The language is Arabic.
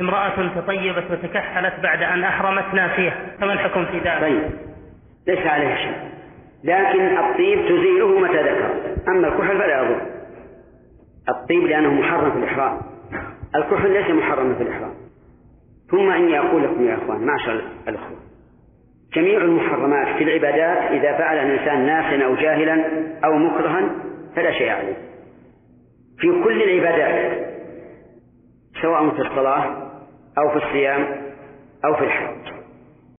امرأة تطيبت وتكحلت بعد أن أحرمت ناسية فما الحكم في ذلك؟ طيب ليس عليه شيء. لكن الطيب تزيله متى ذكر. أما الكحل فلا يضر. الطيب لأنه محرم في الإحرام. الكحل ليس محرما في الإحرام. ثم إني أقول لكم يا أخوان معشر الأخوة جميع المحرمات في العبادات إذا فعل الإنسان ناسا أو جاهلا أو مكرها فلا شيء عليه. في كل العبادات سواء في الصلاة أو في الصيام أو في الحج.